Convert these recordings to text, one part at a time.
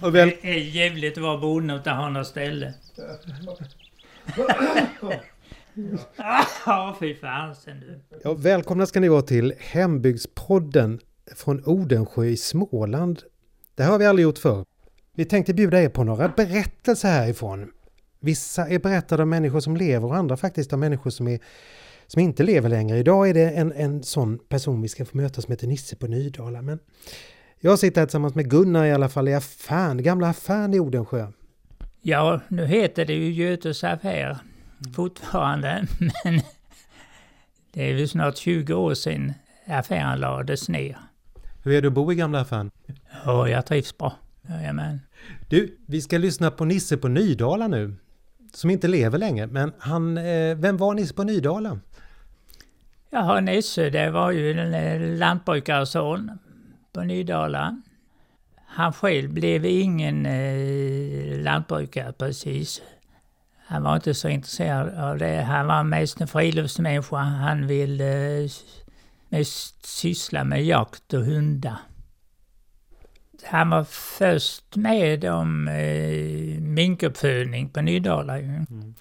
Och väl... Det är jävligt att vara bonde och inte ha något ställe. Ja, fy fasen du. Ja, välkomna ska ni vara till Hembygdspodden från Odensjö i Småland. Det här har vi aldrig gjort förr. Vi tänkte bjuda er på några berättelser härifrån. Vissa är berättade av människor som lever och andra faktiskt av människor som, är, som inte lever längre. Idag är det en, en sån person vi ska få möta som heter Nisse på Nydala. Men jag sitter här tillsammans med Gunnar i alla fall i affären, gamla affären i Odensjö. Ja, nu heter det ju Götes affär fortfarande, men det är ju snart 20 år sedan affären lades ner. Hur är det att bo i gamla affären? Ja, jag trivs bra. Jajamän. Du, vi ska lyssna på Nisse på Nydala nu. Som inte lever längre, men han, eh, vem var Nisse på Nydala? Jaha, Nisse, det var ju en lantbrukarson på Nydala. Han själv blev ingen eh, lantbrukare precis. Han var inte så intresserad av det. Han var mest en friluftsmänniska. Han ville eh, mest syssla med jakt och hundar. Han var först med om eh, minkuppfödning på Nydala. Mm.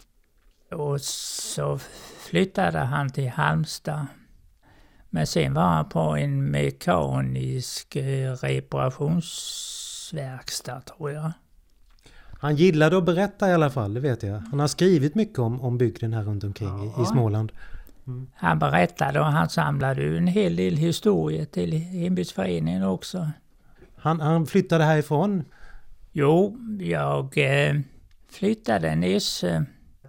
Och så flyttade han till Halmstad. Men sen var han på en mekanisk eh, reparationsverkstad tror jag. Han gillade att berätta i alla fall, det vet jag. Han har skrivit mycket om, om bygden här runt omkring i, i Ja. Småland. Han berättade och han samlade ju en hel del historier till hembygdsföreningen också. Han, han flyttade härifrån. Jo, jag eh, flyttade nyss eh,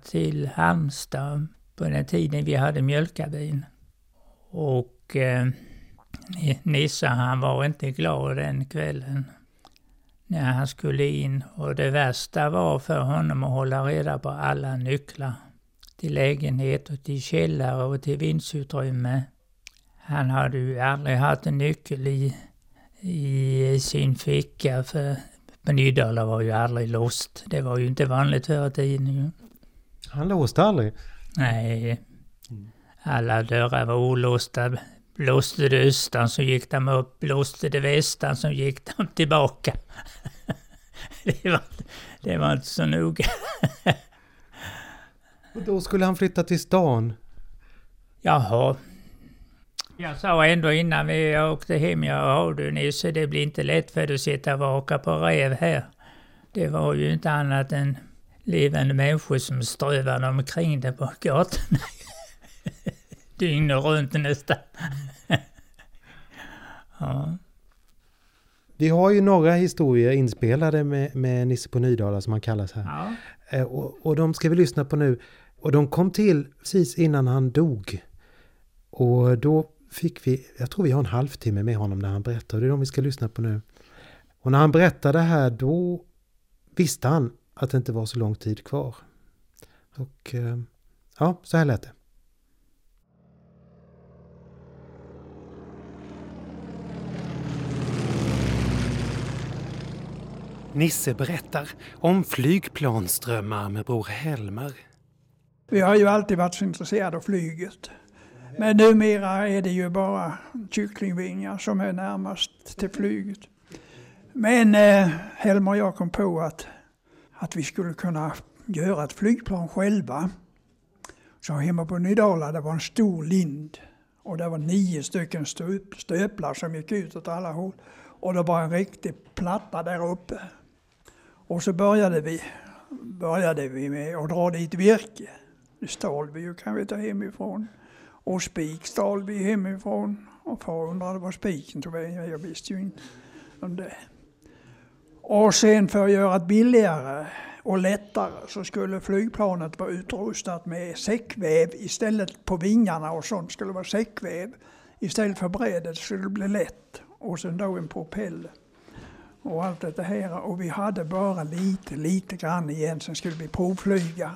till Halmstad på den tiden vi hade mjölkabin. Och eh, Nisse han var inte glad den kvällen när han skulle in. Och det värsta var för honom att hålla reda på alla nycklar till lägenhet och till källare och till vindsutrymme. Han hade ju aldrig haft en nyckel i, i sin ficka för Nydala var ju aldrig låst. Det var ju inte vanligt förr i tiden ju. Han låste aldrig. Nej. Alla dörrar var olåsta. Blåste det östan så gick de upp, blåste det västan så gick de tillbaka. det, var, det var inte så noga. Och då skulle han flytta till stan. Jaha. Jag sa ändå innan vi åkte hem, ja du Nisse, det blir inte lätt för dig att sitta och vaka på rev här. Det var ju inte annat än levande människor som strövade omkring där på gatorna. Dygnet runt nästan. ja. Vi har ju några historier inspelade med, med Nisse på Nydala som han kallas här. ja. Eh, Och, och de ska vi lyssna på nu. Och de kom till precis innan han dog. Och då fick vi, jag tror vi har en halvtimme med honom när han berättar. Det är de vi ska lyssna på nu. Och när han berättade här då visste han att det inte var så lång tid kvar. Och eh, ja, så här lät det. Nisse berättar om flygplansdrömmar med bror Helmer. Vi har ju alltid varit så intresserade av flyget. Men numera är det ju bara kycklingvingar som är närmast till flyget. Men eh, Helmer och jag kom på att, att vi skulle kunna göra ett flygplan själva. Så hemma på Nydala det var en stor lind och det var nio stycken stöp, stöplar som gick ut åt alla håll. Och det var en riktig platta där uppe. Och så började vi, började vi med att dra dit virke. Det stal vi ju kan vi ta hemifrån. Och spik stal vi hemifrån. Och far undrade var spiken tog vägen. Jag visste ju inte om det. Och sen för att göra det billigare och lättare så skulle flygplanet vara utrustat med säckväv istället på vingarna och sånt skulle vara säckväv. Istället för brädet skulle det bli lätt. Och sen då en propeller och allt detta här. Och vi hade bara lite, lite grann igen, sen skulle vi provflyga.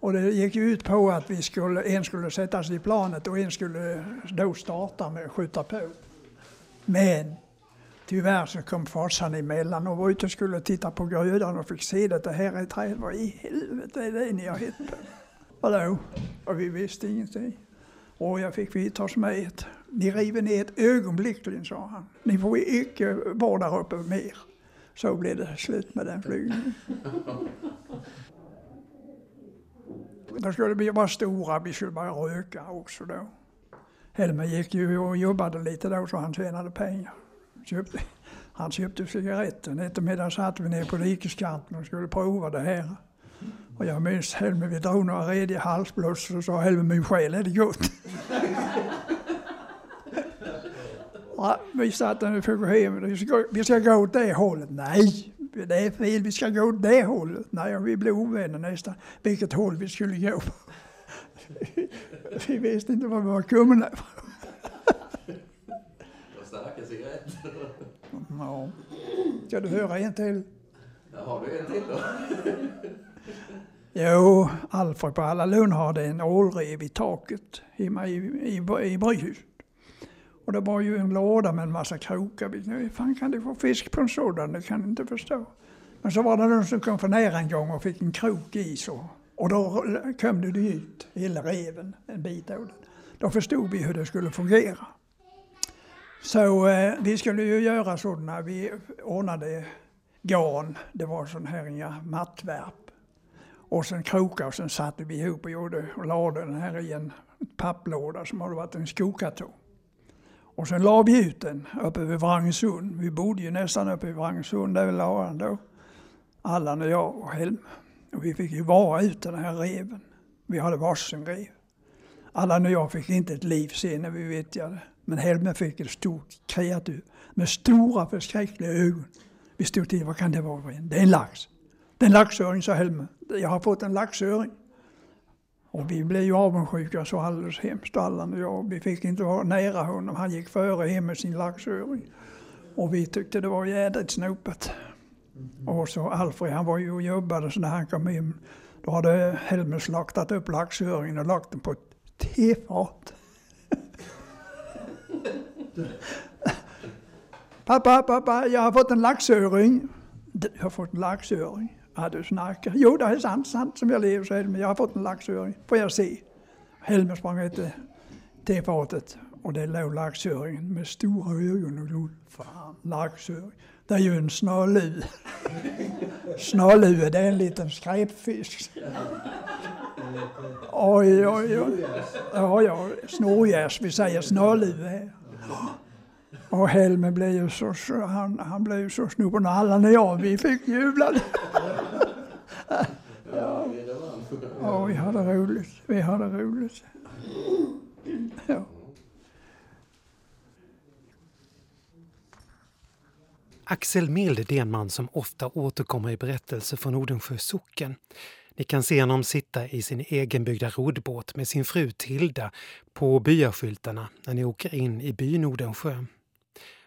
Och det gick ju ut på att vi skulle, en skulle sätta sig i planet och en skulle då starta med att skjuta på. Men tyvärr så kom farsan emellan och var ute och skulle titta på grödan och fick se det här i trädet. Vad i helvete är det ni har hittat på? Vadå? Och vi visste ingenting. Och jag fick vidtas med ett. Ni river ner ett ögonblickligen, sa han. Ni får icke vara där uppe mer. Så blev det slut med den flygningen. Då skulle vi vara stora, vi skulle börja röka också då. Helmer gick ju och jobbade lite då så han tjänade pengar. Köpte, han köpte cigaretter. En eftermiddag satt vi ner på dikeskanten och skulle prova det här. Och jag minns Helmer, vi drog några rediga halsblås och sa Helmer min själ är det gott. ja, vi satt där och fick hem. Vi ska, vi ska gå åt det hållet. Nej, det är fel. Vi ska gå åt det hållet. Nej, vi blev ovänner nästan. Vilket håll vi skulle gå på. vi visste inte var vi var komna Starka cigaretter. Ja. Ska du höra en till? Ja, har du en till då? Jo, Alfred på Alla Lund hade en ålrev i taket hemma i, i, i Bryhuset. Och det var ju en låda med en massa krokar. Hur fan kan du få fisk på en sådan? Det kan jag inte förstå. Men så var det någon som kom för nära en gång och fick en krok i så. Och då kom det ut, hela reven, en bit av den. Då förstod vi hur det skulle fungera. Så eh, vi skulle ju göra sådana, vi ordnade garn, det var sån här inga mattvärp. Och sen krokar och sen satte vi ihop och gjorde och lade den här i en papplåda som hade varit en skokartong. Och sen la vi ut den uppe vid Vrangsund. Vi bodde ju nästan uppe vid Vrangsund där vi la den då. Allan och jag och Helm. Och vi fick ju vara ut den här reven. Vi hade varsin rev. Allan och jag fick inte ett liv sen när vi vittjade. Men Helmer fick ett stort kreatur med stora förskräckliga ögon. Vi stod till, vad kan det vara? Det är en lax. Det är en laxöring, sa Helmer. Jag har fått en laxöring. Och vi blev ju avundsjuka så alldeles hemskt, Allan och jag. Vi fick inte vara nära honom. Han gick före hem med sin laxöring. Och vi tyckte det var jädrigt snopet. Och så Alfred, han var ju och jobbade så när han kom hem, då hade Helmer slaktat upp laxöringen och lagt den på ett tefat. pappa, pappa, jag har fått en laxöring. Du har fått en laxöring? Ja, du snackar. Jo, det är sant, sant som jag lever, säger men jag har fått en laxöring. Får jag se? Helmer sprang efter tefatet och det låg laxöringen med stora ögon och glod. Fan, laxöring. Det är ju en snarlue. Snarlue, det är en liten skräpfisk. Oj, oj, oj. Ja, ja, snorgäss, vi säger snarlue här. Och Helmer blev ju så, så han, han blev ju så snopen och alla när jag, vi fick jubla. ja. ja, vi hade roligt. Vi hade roligt. Ja. Axel Mild är en man som ofta återkommer i berättelser från Odensjö socken. Ni kan se honom sitta i sin egenbyggda roddbåt med sin fru Tilda på byaskyltarna när ni åker in i byn Odensjö.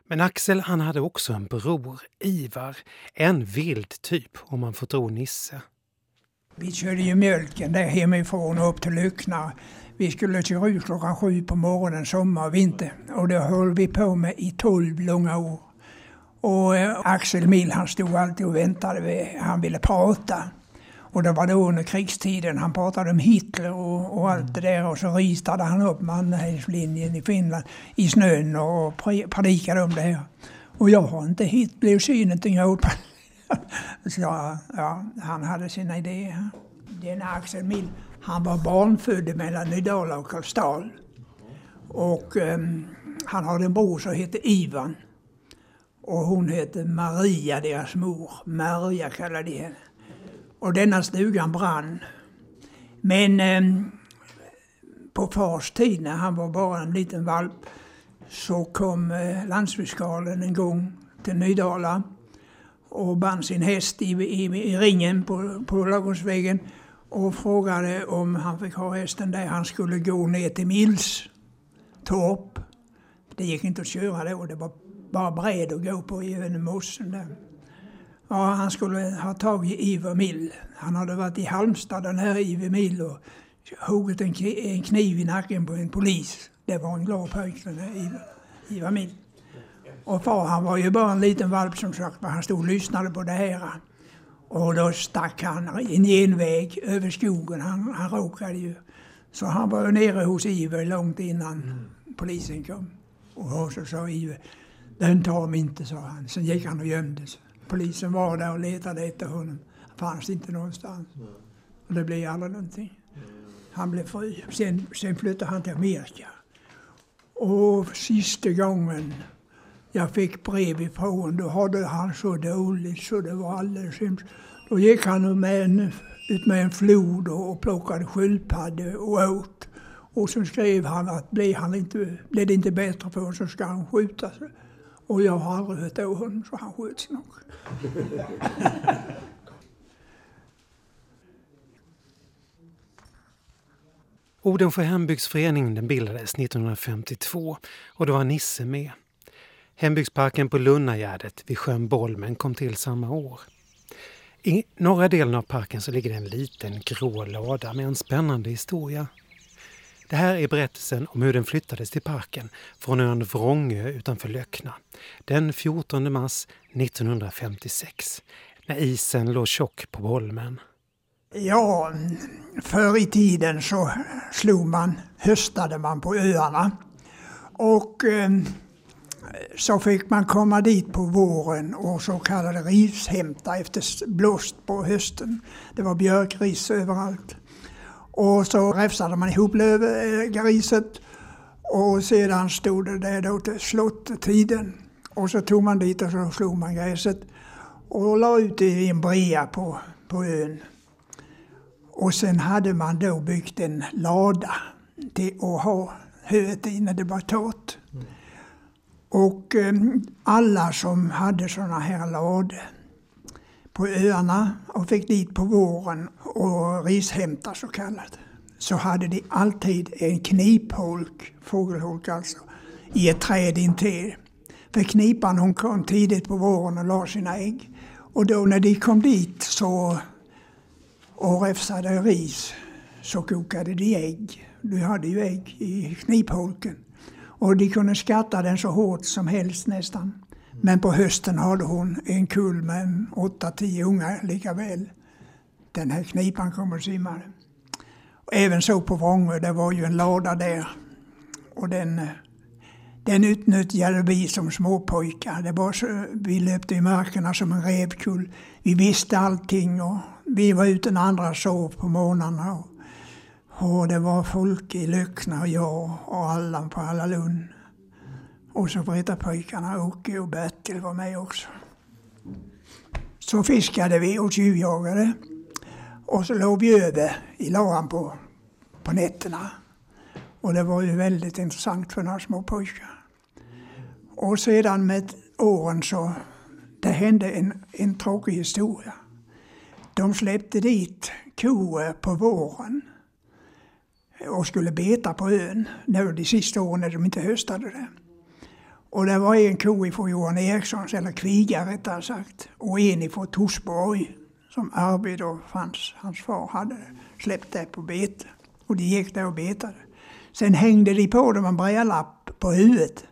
Men Axel han hade också en bror, Ivar. En vild typ om man får tro Nisse. Vi körde ju mjölken där hemifrån upp till Lyckna. Vi skulle köra ut klockan sju på morgonen sommar och vinter. Och det höll vi på med i tolv långa år. Och eh, Axel Mill han stod alltid och väntade. Han ville prata. Och det var då under krigstiden. Han pratade om Hitler och, och allt det där. Och så ritade han upp Mannerheimslinjen i Finland i snön och predikade om det här. Och jag har inte hit, blev synet åt Så ja, han hade sina idéer. Den Axel Mill, han var barnfödd mellan Nydala och Karlstad. Och um, han hade en bror som hette Ivan. Och hon hette Maria, deras mor. Maria kallade de henne. Och denna stugan brann. Men eh, på fars tid när han var bara en liten valp så kom eh, landsfiskalen en gång till Nydala och band sin häst i, i, i ringen på, på ladugårdsvägen och frågade om han fick ha hästen där. Han skulle gå ner till Millstorp. Det gick inte att köra då, det var bara bred att gå på i mossen där. Ja, han skulle ha tag i Ivar Mill. Han hade varit i Halmstad, den här Ivar Mill, och huggit en, kniv i nacken på en polis. Det var en glad pojke, den här Ivar, Ivar Mill. Och far han var ju bara en liten valp som sagt, men han stod och lyssnade på det här. Och då stack han en genväg över skogen. Han, han råkade ju. Så han var nere hos Iver långt innan mm. polisen kom. Och så sa Iver, den tar de inte, sa han. Sen gick han och gömde sig. Polisen var där och letade efter honom. Han fanns inte någonstans. Och det blev aldrig någonting. Han blev fri. Sen, sen flyttade han till Amerika. Och sista gången jag fick brev ifrån, då hade han så dåligt så det var alldeles hemskt. Då gick han med en, ut med en flod och plockade sköldpaddor och åt. Och så skrev han att blir, han inte, blir det inte bättre på honom så ska han skjuta sig. Och jag har aldrig hört av honom så han sköts nog. Odensjö hembygdsförening den bildades 1952 och då var Nisse med. Hembygdsparken på Lunnagärdet vid sjön Bolmen kom till samma år. I norra delen av parken så ligger det en liten grå lada med en spännande historia. Det här är berättelsen om hur den flyttades till parken från ön Vrångö utanför Löckna den 14 mars 1956 när isen låg tjock på Bolmen. Ja, förr i tiden så slog man, höstade man på öarna. Och eh, så fick man komma dit på våren och så kallade rishämta efter blåst på hösten. Det var björkris överallt. Och så räfsade man ihop lövgriset och sedan stod det där då till slåttetiden. Och så tog man dit och så slog man gräset och la ut det i en brea på, på ön. Och sen hade man då byggt en lada till att ha höet i när det var torrt. Mm. Och eh, alla som hade sådana här lador på öarna och fick dit på våren och rishämta så kallat. Så hade de alltid en knipholk, fågelholk alltså, i ett träd intill. För knipan hon kom tidigt på våren och la sina ägg. Och då när de kom dit så och räfsade ris så kokade de ägg. Du hade ju ägg i knipholken. Och de kunde skatta den så hårt som helst nästan. Men på hösten hade hon en kull med åtta, tio ungar lika väl. Den här knipan kommer och simmade. även så på Vrångö, det var ju en lada där. Och den, den utnyttjade vi som småpojkar. Det var så, vi löpte i markerna som en rävkull. Vi visste allting och vi var ute när andra sov på morgnarna. Och, och det var folk i Löckna och jag och alla på Alla Lund. Och så berättade pojkarna, Åke och Bertil var med också. Så fiskade vi och tjuvjagade. Och så låg vi över i lagan på, på nätterna. Och det var ju väldigt intressant för några små pojkar. Och sedan med åren så det hände en, en tråkig historia. De släppte dit kor på våren och skulle beta på ön. Nu de sista åren när de inte höstade det. Och det var en ko ifrån Johan Erikssons, eller Kviga rättare sagt, och en ifrån Torsborg som Arvid och hans, hans far hade släppt där på bete. Och de gick där och betade. Sen hängde de på dem en brädlapp på huvudet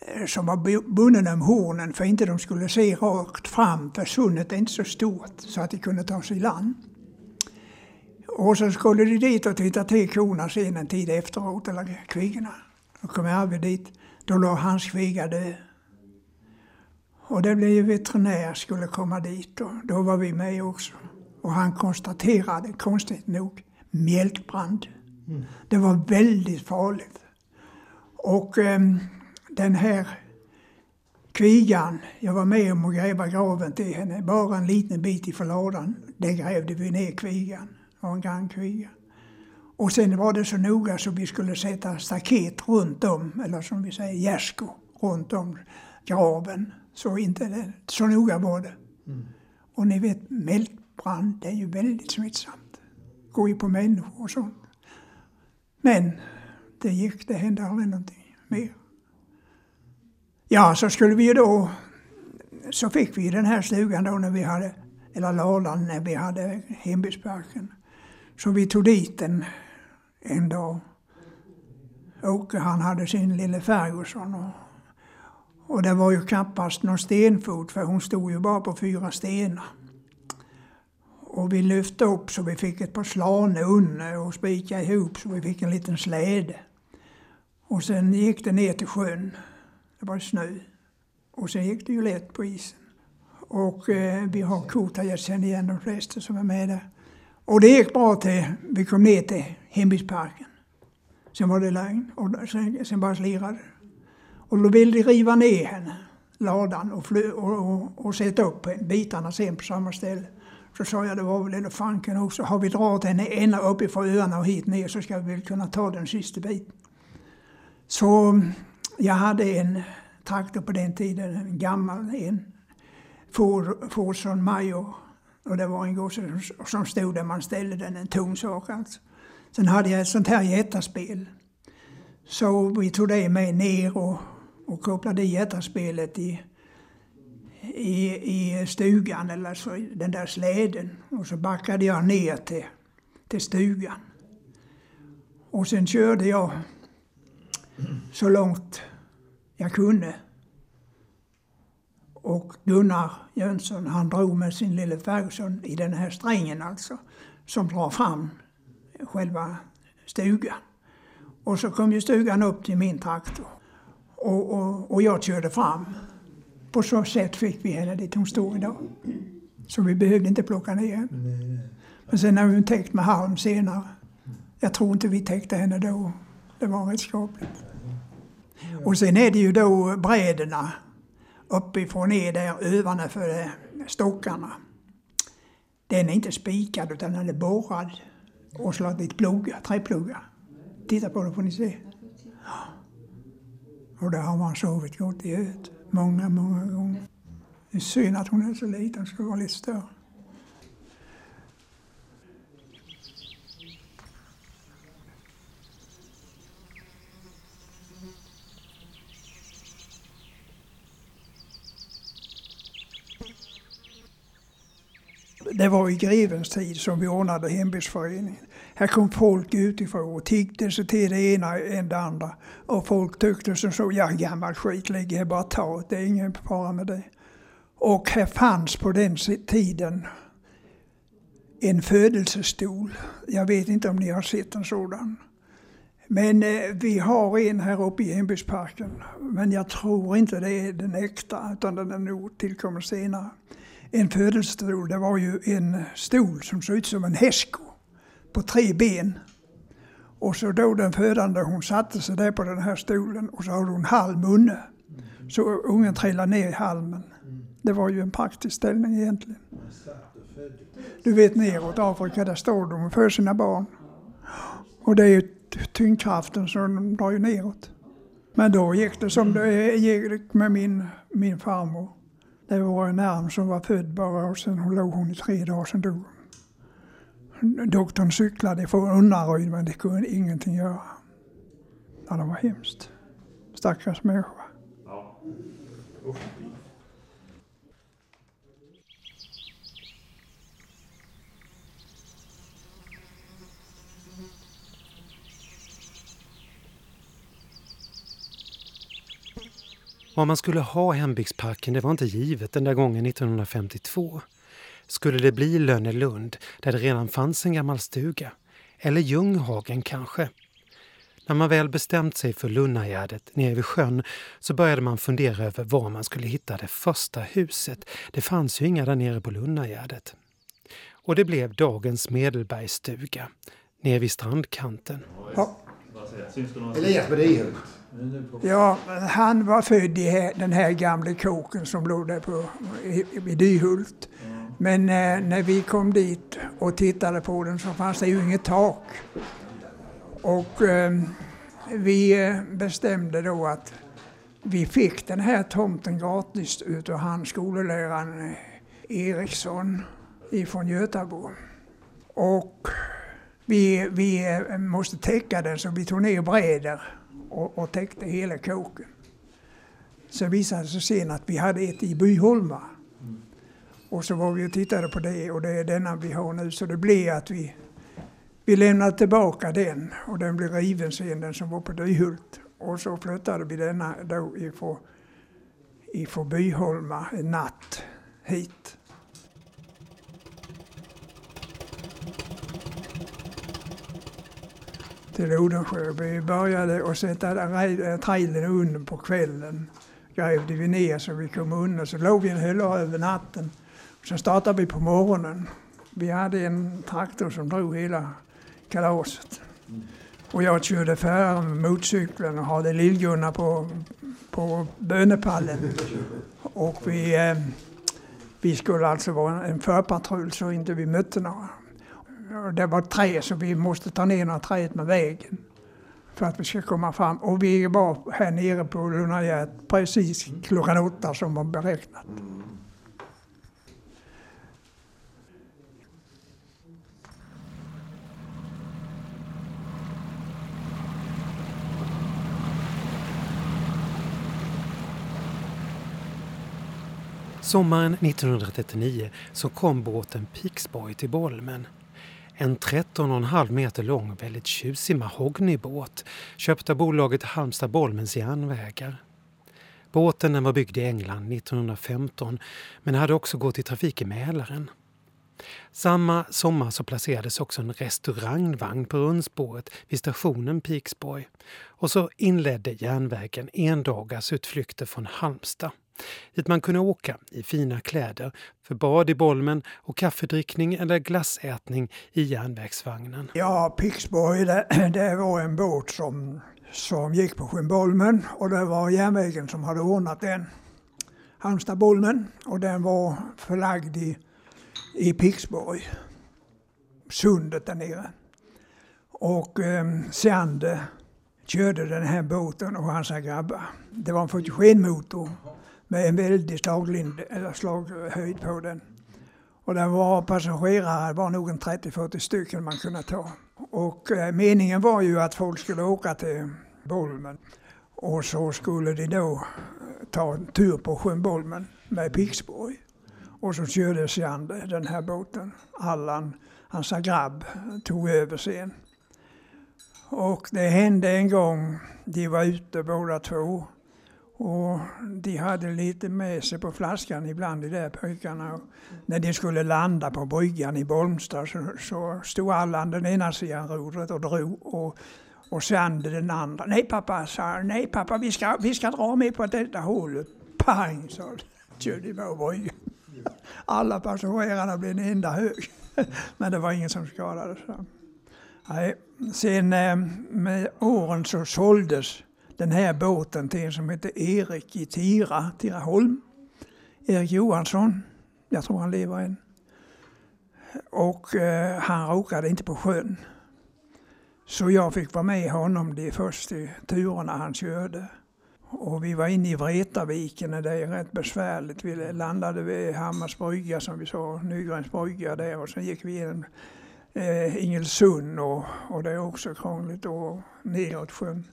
eh, som var bunden om hornen för inte de skulle se rakt fram för sundet är inte så stort så att de kunde ta sig i land. Och så skulle de dit och titta till korna sen en tid efteråt, eller kvigorna. Då kom Arvid dit. Då låg hans kviga död. Och det blev ju veterinär skulle komma dit och då var vi med också. Och han konstaterade, konstigt nog, mjölkbrand. Mm. Det var väldigt farligt. Och eh, den här kvigan, jag var med om att gräva graven till henne, bara en liten bit ifrån ladan. Där grävde vi ner kvigan, det var en grannkviga. Och sen var det så noga så vi skulle sätta staket runt om, eller som vi säger gärdsgå, runt om graven. Så, inte det, så noga var det. Mm. Och ni vet, mältbrand, det är ju väldigt smittsamt. Går ju på människor och sånt. Men det gick, det hände aldrig någonting mer. Ja, så skulle vi ju då, så fick vi den här stugan då när vi hade, eller ladan när vi hade hembygdsparken. Så vi tog dit den en dag. Åke han hade sin lille Ferguson och, och det var ju knappast någon stenfot för hon stod ju bara på fyra stenar. Och vi lyfte upp så vi fick ett par slane under och spikade ihop så vi fick en liten släde. Och sen gick det ner till sjön. Det var snö. Och sen gick det ju lätt på isen. Och eh, vi har kort här, jag känner igen de flesta som är med där. Och det gick bra till vi kom ner till hembygdsparken. Sen var det lögn och sen, sen bara slirade det. Och då ville de riva ner henne, ladan och, fly, och, och, och sätta upp bitarna sen på samma ställe. Så sa jag, det var väl elefanten också. Har vi dragit henne ända uppifrån öarna och hit ner så ska vi väl kunna ta den sista biten. Så jag hade en traktor på den tiden, en gammal en. Fordson Major. Och det var en gosse som stod där man ställde den, en tung sak alltså. Sen hade jag ett sånt här jättaspel. Så vi tog det med ner och, och kopplade i jättaspelet i, i, i stugan, eller så, den där släden. Och så backade jag ner till, till stugan. Och sen körde jag så långt jag kunde. Och Gunnar Jönsson han drog med sin lille Ferguson i den här strängen alltså, som drar fram själva stugan. Och så kom ju stugan upp till min traktor. Och, och, och jag körde fram. På så sätt fick vi henne dit hon står idag. Så vi behövde inte plocka ner henne. Men sen har vi täckt med halm senare. Jag tror inte vi täckte henne då. Det var rätt skapligt. Och sen är det ju då bräderna uppifrån ner där övarna för stockarna. Den är inte spikad utan den är borrad och slagit pluggar, träpluggar. Titta på det får ni se. Och där har man sovit gott i öet. Många, många gånger. Det är synd att hon är så liten, hon skulle vara lite större. Det var i grevens tid som vi ordnade hembygdsföreningen. Här kom folk utifrån och tiggde sig till det ena än det andra. Och folk tyckte som så, ja gammal skit ligger här, bara ta det, är ingen fara med det. Och här fanns på den tiden en födelsestol. Jag vet inte om ni har sett en sådan. Men eh, vi har en här uppe i hembygdsparken. Men jag tror inte det är den äkta, utan den är nog tillkommen senare. En födelsestol, det var ju en stol som såg ut som en hästsko på tre ben. Och så då den födande, hon satte sig där på den här stolen och så hade hon halm under. Så ungen trillade ner i halmen. Det var ju en praktisk ställning egentligen. Du vet neråt Afrika, där står de och för sina barn. Och det är ju tyngdkraften som drar ju neråt. Men då gick det som det gick med min, min farmor. Det var en arm som var född bara och sen låg hon i tre dagar, sen dog hon. Doktorn cyklade från Unnaryd men det kunde ingenting göra. Ja, det var hemskt. Stackars människa. Ja. Vad man skulle ha hembygdsparken det var inte givet den där gången 1952. Skulle det bli Lönnelund, där det redan fanns en gammal stuga? Eller Ljunghagen kanske? När man väl bestämt sig för Lunnagärdet nere vid sjön så började man fundera över var man skulle hitta det första huset. Det fanns ju inga där nere på Lunnagärdet. Och det blev dagens Medelbergsstuga, nere vid strandkanten. Ja. Elias Bedihult. Ja, han var född i den här gamla kåken som låg där på, i Dyhult. Men eh, när vi kom dit och tittade på den så fanns det ju inget tak. Och ehm, eh, vi bestämde då att vi fick den här tomten gratis utav han skoleläraren eh, Eriksson ifrån Götabo. Och vi, vi eh, måste täcka den så vi tog ner brädor och, och täckte hela kåken. Så visade det sig sen att vi hade ett i Byholma och så var vi och tittade på det och det är denna vi har nu. Så det blev att vi, vi lämnade tillbaka den och den blev riven sen, den som var på Dyhult. Och så flyttade vi denna då ifrån, ifrån Byholma en natt hit. Till Odensjö. Vi började att sätta eh, trailern under på kvällen grävde vi ner så vi kom under. Så låg vi en hylla över natten. Så startade vi på morgonen. Vi hade en traktor som drog hela kalaset. Och jag körde före med motorcykeln och hade Lill-Gunnar på, på bönepallen. Och vi, eh, vi skulle alltså vara en förpatrull så inte vi mötte några. Och det var tre så vi måste ta ner några träet med vägen för att vi ska komma fram. Och vi var här nere på Lunnagät precis klockan åtta som var beräknat. Sommaren 1939 så kom båten Pixboy till Bolmen. En 13,5 meter lång och väldigt tjusig mahognybåt köpt av bolaget Halmstad Bolmens järnvägar. Båten den var byggd i England 1915 men hade också gått i trafik i Mälaren. Samma sommar så placerades också en restaurangvagn på rundspåret vid stationen Pixboy. Och så inledde järnvägen endagars utflykter från Halmstad dit man kunde åka i fina kläder för bad i Bolmen och kaffedrickning eller glassätning i järnvägsvagnen. Ja, Pixborg det, det var en båt som, som gick på sjön Bolmen och det var järnvägen som hade ordnat den. Halmstad-Bolmen och den var förlagd i, i Pixborg, sundet där nere. Och eh, Seander körde den här båten och hans grabbar. Det var en 47-motor med en väldig slaglind, eller slaghöjd på den. Och den var passagerare, det var nog en 30-40 stycken man kunde ta. Och eh, meningen var ju att folk skulle åka till Bolmen och så skulle de då eh, ta en tur på sjön Bolmen med Pixborg. Och så körde Sjande eh, den här båten. Allan, hans grabb, tog över sen. Och det hände en gång, de var ute båda två och de hade lite med sig på flaskan ibland de där pojkarna. Och när de skulle landa på bryggan i Bolmstad så, så stod Allan den ena sidan rodret och drog och, och Sander den andra. Nej pappa, sa Nej pappa, vi ska, vi ska dra med på detta hålet. Pang, sa körde på bryggan. Alla passagerarna blev en enda hög. Men det var ingen som skadades. Nej. Sen eh, med åren så såldes den här båten till en som heter Erik i Tira, Tiraholm. Erik Johansson, jag tror han lever än. Och eh, han råkade inte på sjön. Så jag fick vara med honom de första turerna han körde. Och vi var inne i Vretaviken och det är rätt besvärligt. Vi landade vid Hammars brygga som vi sa, Nygrens brygga där och sen gick vi igenom eh, Ingelsund och, och det är också krångligt och neråt sjön.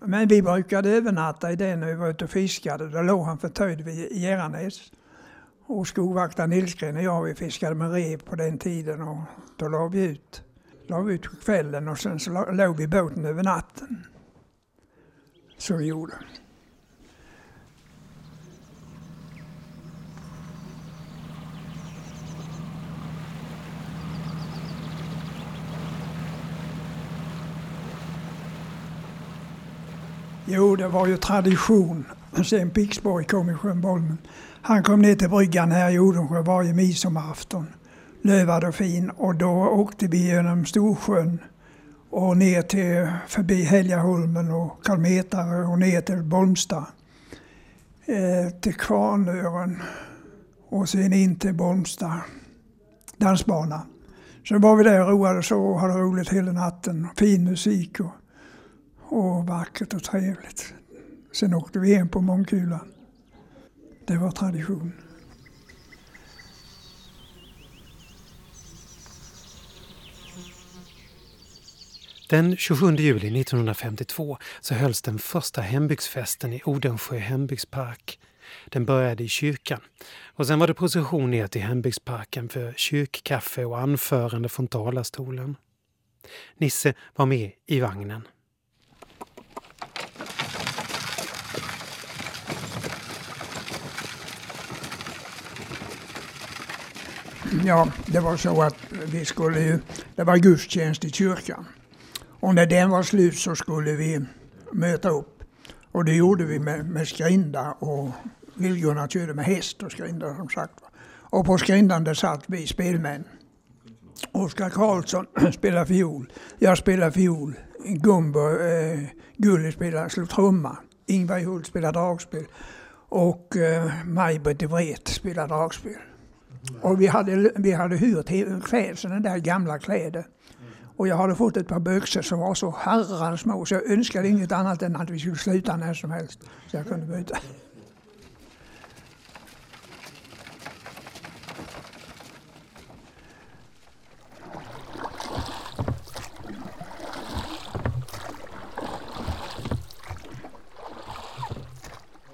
Men vi brukade övernatta i den när vi var ute och fiskade. Då låg han förtöjd vid Geranäs. Och skogvaktaren Nilsgren och jag vi fiskade med rev på den tiden och då la vi ut. La vi ut på kvällen och sen så låg vi i båten över natten. Så vi gjorde. Jo, det var ju tradition sen Pixborg kom i sjön Bolmen. Han kom ner till bryggan här i Odensjö varje midsommarafton, lövad och fin. Och då åkte vi genom Storsjön och ner till förbi Helgaholmen och Kalmetare och ner till Bolmstad. Eh, till Kvarnören och sen in till Bolmstad dansbana. Så var vi där och roade oss och hade roligt hela natten. Fin musik och och vackert och trevligt. Sen åkte vi hem på Mångkulan. Det var tradition. Den 27 juli 1952 så hölls den första hembygdsfesten i Odensjö hembygdspark. Den började i kyrkan och sen var det procession ner till hembygdsparken för kyrkkaffe och anförande från talarstolen. Nisse var med i vagnen. Ja, det var så att vi skulle ju, det var gudstjänst i kyrkan. Och när den var slut så skulle vi möta upp. Och det gjorde vi med, med skrinda och Lill-Gunnar körde med häst och skrinda som sagt. Och på skrindan där satt vi spelmän. Oskar Karlsson spelade fiol. Jag spelade fiol. Gumbo eh, Gulli spelade, slog trumma. Ingvar Hult spelade dragspel. Och eh, Maj-Britt de spelade dragspel. Och vi hade, vi hade hyrt kläder, sådana där gamla kläder. Och jag hade fått ett par byxor som var så herrans små så jag önskade inget annat än att vi skulle sluta när som helst. Så jag kunde byta.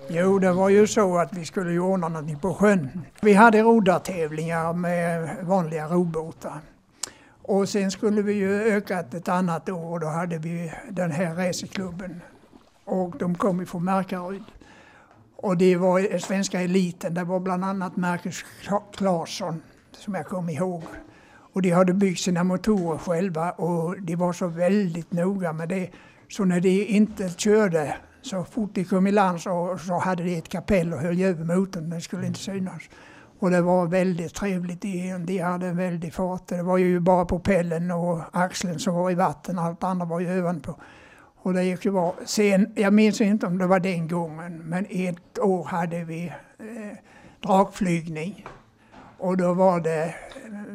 Jo, det var ju så att vi skulle ju ordna någonting på sjön. Vi hade rodartävlingar med vanliga robåtar. Och sen skulle vi ju öka ett annat år och då hade vi den här racerklubben. Och de kom ifrån Markaryd. Och det var svenska eliten. Det var bland annat Marcus Claesson som jag kommer ihåg. Och de hade byggt sina motorer själva och de var så väldigt noga med det. Så när de inte körde så fort de kom i land så, så hade de ett kapell och höll över motorn. Den skulle inte synas. Och det var väldigt trevligt. De, de hade en väldig fart. Det var ju bara propellen och axeln som var i vatten. Allt andra var ju ovanpå. Och det gick ju bra. Sen, jag minns inte om det var den gången, men ett år hade vi eh, drakflygning. Och då var det,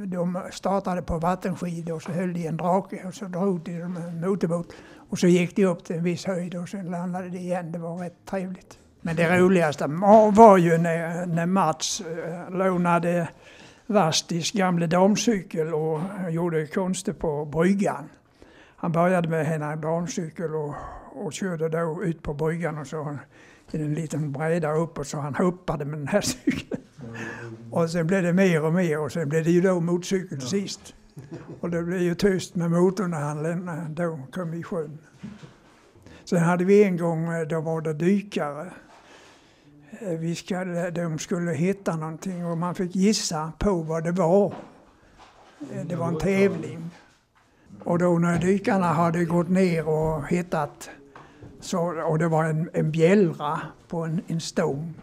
de startade på vattenskidor och så höll de en drake och så drog de en motorbåt. Och så gick de upp till en viss höjd och sen landade de igen. Det var rätt trevligt. Men det roligaste var ju när, när Mats eh, lånade Vastis gamla damcykel och gjorde konster på bryggan. Han började med henne damcykel och, och körde då ut på bryggan och så i en liten bräda uppåt så han hoppade med den här cykeln. Och sen blev det mer och mer och sen blev det ju då motorcykel ja. sist. Och det blev ju tyst med motorn när han då kom i sjön. Sen hade vi en gång, eh, då var det dykare. Eh, vi skulle, de skulle hitta någonting och man fick gissa på vad det var. Eh, det var en tävling. Och då när dykarna hade gått ner och hittat, så, och det var en, en bjällra på en, en stång,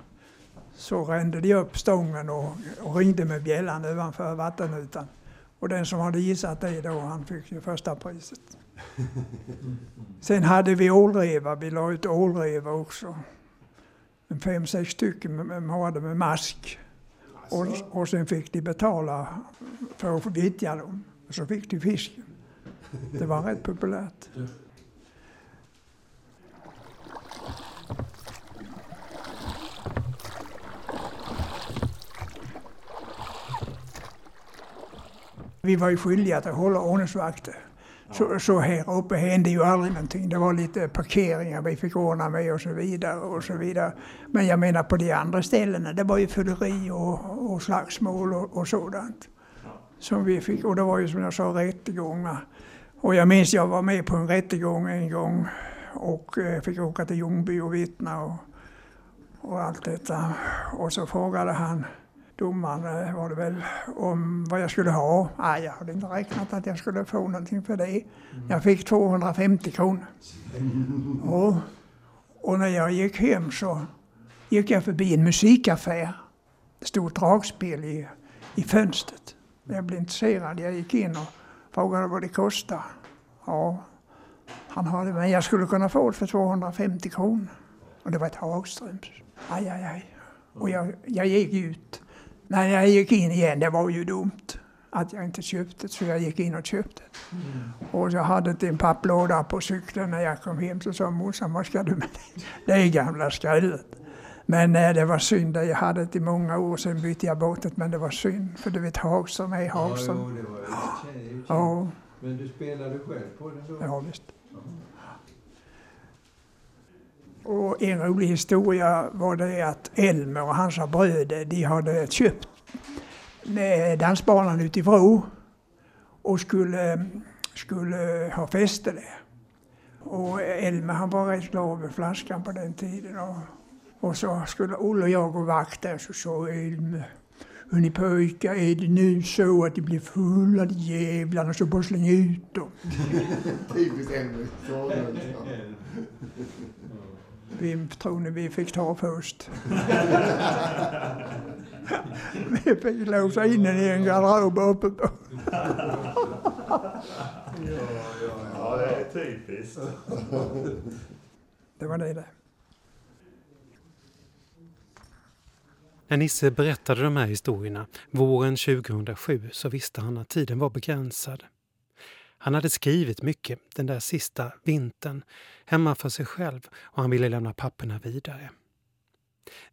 så rände de upp stången och, och ringde med bjällan ovanför vattenytan. Och den som hade gissat det då, han fick ju första priset. Sen hade vi ålreva, vi la ut ålreva också. En fem, sex stycken med, med, med mask. Och, och sen fick de betala för att vittja dem. Och så fick de fisken. Det var rätt populärt. Vi var ju skyldiga att hålla ordningsvakter. Så, så här uppe hände ju aldrig någonting. Det var lite parkeringar vi fick ordna med och så vidare. och så vidare. Men jag menar på de andra ställena, det var ju fylleri och, och slagsmål och, och sådant. Som vi fick, och det var ju som jag sa rättegångar. Och jag minns jag var med på en rättegång en gång och eh, fick åka till Ljungby och vittna och, och allt detta. Och så frågade han domaren eh, var det väl om vad jag skulle ha. Nej, jag hade inte räknat att jag skulle få någonting för det. Jag fick 250 kronor. Och, och när jag gick hem så gick jag förbi en musikaffär. Det stod dragspel i, i fönstret. Jag blev intresserad. Jag gick in och frågade vad det kostade. Ja, han hade, men jag skulle kunna få det för 250 kronor. Och det var ett Hagströms. Aj, aj, aj. Och jag, jag gick ut när jag gick in igen, det var ju dumt att jag inte köpte det, så jag gick in och köpte. Mm. Och jag hade inte en papplåda på cykeln när jag kom hem, så sa morsan, vad ska du med det? Det är gamla skrället. Men nej, det var synd, jag hade det i många år, sen bytte jag båtet, men det var synd, för du vet Hagström är Hagström. Ja, jo, det var, ja. Men du spelade själv på den då? Ja, visst. Och en rolig historia var det att Elmer och hans bröder, de hade köpt dansbanan ute i Vrå och skulle, skulle ha fester där. Och Elmer han var rätt glad över flaskan på den tiden. Och, och så skulle Olle och jag gå vakt där så sa Elmer Hörni pojkar, är det nu så att de blir fulla de jävlarna så bara släng ut dem. Typiskt Elmer. Vem tror ni vi fick ta först? vi fick låsa in den i en garderob uppe på. Ja, det är typiskt. Det var det det. När Nisse berättade de här historierna våren 2007 så visste han att tiden var begränsad. Han hade skrivit mycket den där sista vintern hemma för sig själv och han ville lämna papperna vidare.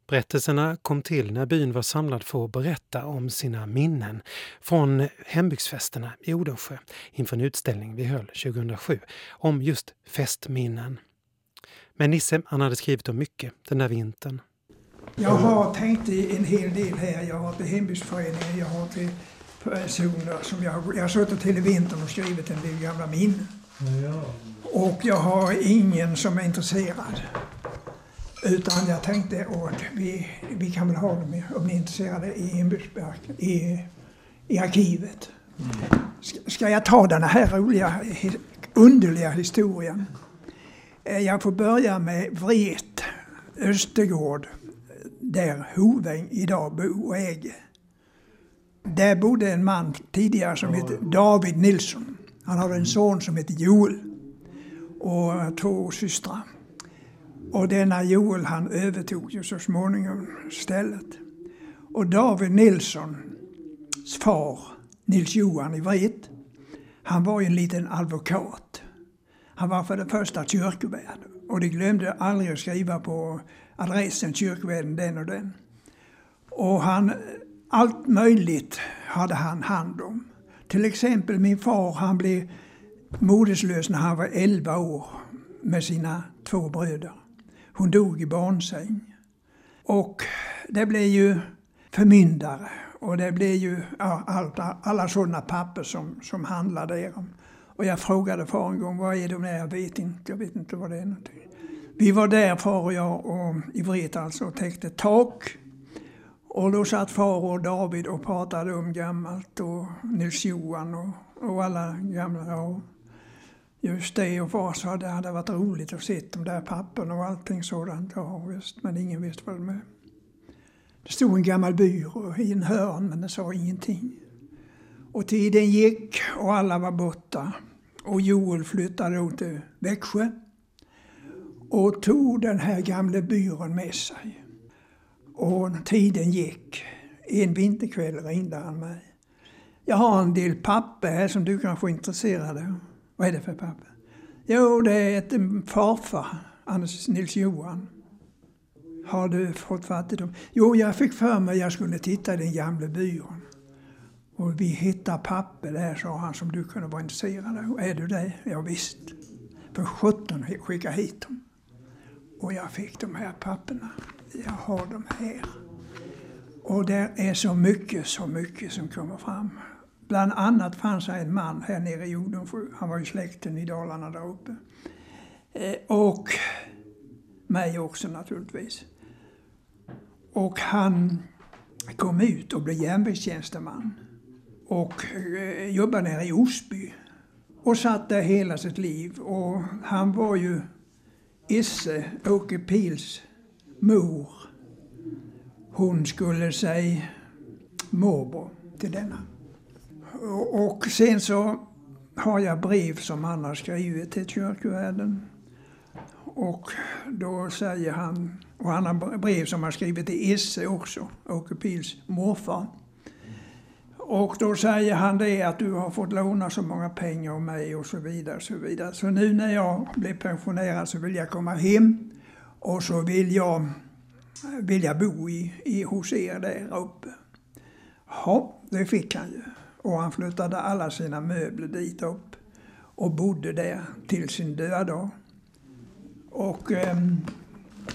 Berättelserna kom till när byn var samlad för att berätta om sina minnen från hembygdsfesterna i Odensjö inför en utställning vi höll 2007 om just festminnen. Men Nisse han hade skrivit om mycket den där vintern. Jag har tänkt en hel del här. Jag har till hembygdsföreningen, jag har till personer som jag, jag har suttit till i vintern och skrivit en del gamla minnen. Ja. Och jag har ingen som är intresserad. Utan jag tänkte att vi, vi kan väl ha dem, om ni är intresserade, i, hembygdsverk- i, i arkivet. Ska, ska jag ta den här roliga, underliga historien? Eh, Jag får börja med Vret, Östergård, där Hoväng idag bor och äger. Där bodde en man tidigare som hette David Nilsson. Han hade en son som hette Joel och två systrar. Och denna Joel han övertog ju så småningom stället. Och David Nilssons far, Nils Johan i Vret, han var en liten advokat. Han var för det första kyrkvärd och de glömde aldrig att skriva på adressen kyrkvärden den och den. Och han, allt möjligt hade han hand om. Till exempel min far, han blev moderslös när han var 11 år med sina två bröder. Hon dog i barnsäng. Och det blev ju förmyndare och det blev ju ja, allt, alla sådana papper som, som handlade därom. Och jag frågade far en gång, vad är de där? Jag vet inte, jag vet inte vad det är någonting. Vi var där, far och jag, och, i Vreta alltså, och täckte tak. Och då satt far och David och pratade om gammalt och Nils Johan och, och alla gamla. Ja, just det, och far sa att det hade varit roligt att se de där papperna och allting sådant. Ja, visst, men ingen visste vad det var. Det stod en gammal byrå i en hörn, men den sa ingenting. Och tiden gick och alla var borta. Och Joel flyttade då till Växjö och tog den här gamla byrån med sig. Och tiden gick. En vinterkväll ringde han mig. Jag har en del papper här som du kanske är intresserad av. Vad är det för papper? Jo, det är ett farfar, Anders Nils Johan. Har du fått fatt i dem? Jo, jag fick för mig att jag skulle titta i den gamla byrån. Och vi hittar papper där, sa han, som du kunde vara intresserad av. Är du det? Ja, visst. För 17 skicka hit dem. Och jag fick de här papperna. Jag har dem här. Och där är så mycket, så mycket som kommer fram. Bland annat fanns det en man här nere i Odensjö. Han var ju släkten i Dalarna där uppe. Eh, och mig också naturligtvis. Och han kom ut och blev järnvägstjänsteman. Och eh, jobbade nere i Osby. Och satt där hela sitt liv. Och han var ju Isse, Åke Pils mor. Hon skulle säga morbror till denna. Och sen så har jag brev som han har skrivit till kyrkvärden. Och då säger han, och han har brev som han skrivit till Esse också, Åke Pils morfar. Och då säger han det att du har fått låna så många pengar av mig och så vidare. Så, vidare. så nu när jag blir pensionerad så vill jag komma hem och så vill jag, vill jag bo i, i, hos er där uppe. Ja, det fick han ju. Och han flyttade alla sina möbler dit upp och bodde där till sin död. Och eh,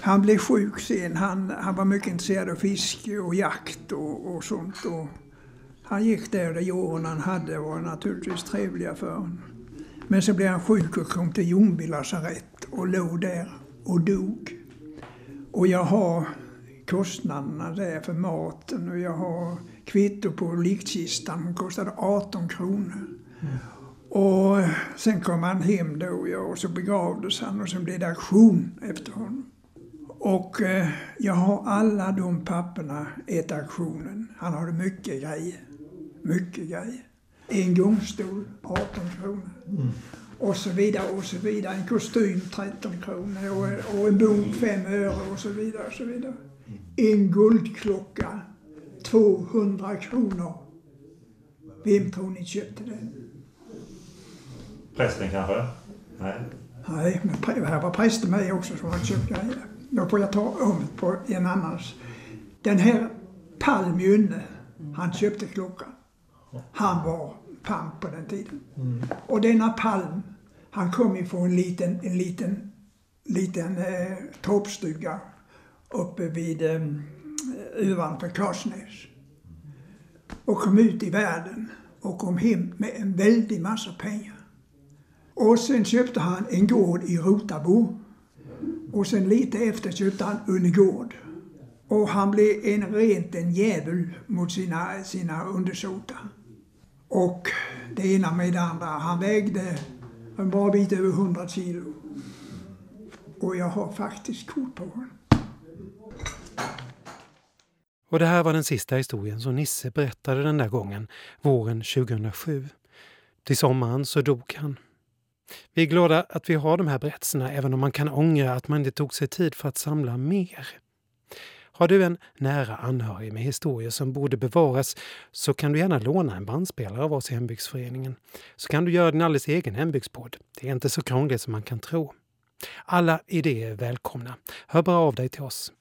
han blev sjuk sen. Han, han var mycket intresserad av fiske och jakt och, och sånt. Och han gick där de åren han hade var naturligtvis trevliga för honom. Men så blev han sjuk och kom till Ljungby lasarett och låg där och dog. Och jag har kostnaderna där för maten och jag har kvitto på liktkistan. Den kostade 18 kronor. Och sen kom han hem då ja, och så begravdes han och sen blev det auktion efter honom. Och eh, jag har alla de papperna ett auktionen. Han hade mycket grejer. Mycket grejer. En gångstol 18 kronor. Mm. Och så vidare och så vidare. En kostym 13 kronor och, en bok 5 öre och så vidare. Och så vidare. En guldklocka 200 kronor. Vem tror ni köpte den? Prästen kanske? Nej. Nej, men här var prästen med också som hade köpt grejer. Då får jag ta om på en annans. Den här Palm Jynne, han köpte klockan. Han var pamp på den tiden. Mm. Och denna Palm, han kom ifrån en liten, en liten, liten eh, torpstuga uppe vid eh, ovanför Karsnäs. Och kom ut i världen och kom hem med en väldig massa pengar. Och sen köpte han en gård i Rotabo. Och sen lite efter köpte han Unnegård. Och han blev en rent en djävul mot sina, sina undersåtar. Och det ena med det andra. Han vägde en bra bit över 100 kilo. Och jag har faktiskt kort på honom. Och det här var den sista historien som Nisse berättade den där gången, våren 2007. Till sommaren så dog han. Vi är glada att vi har de här berättelserna även om man kan ångra att man inte tog sig tid för att samla mer. Har du en nära anhörig med historier som borde bevaras så kan du gärna låna en bandspelare av oss i Hembygdsföreningen. Så kan du göra din alldeles egen hembygdspodd. Det är inte så krångligt som man kan tro. Alla idéer är välkomna. Hör bara av dig till oss.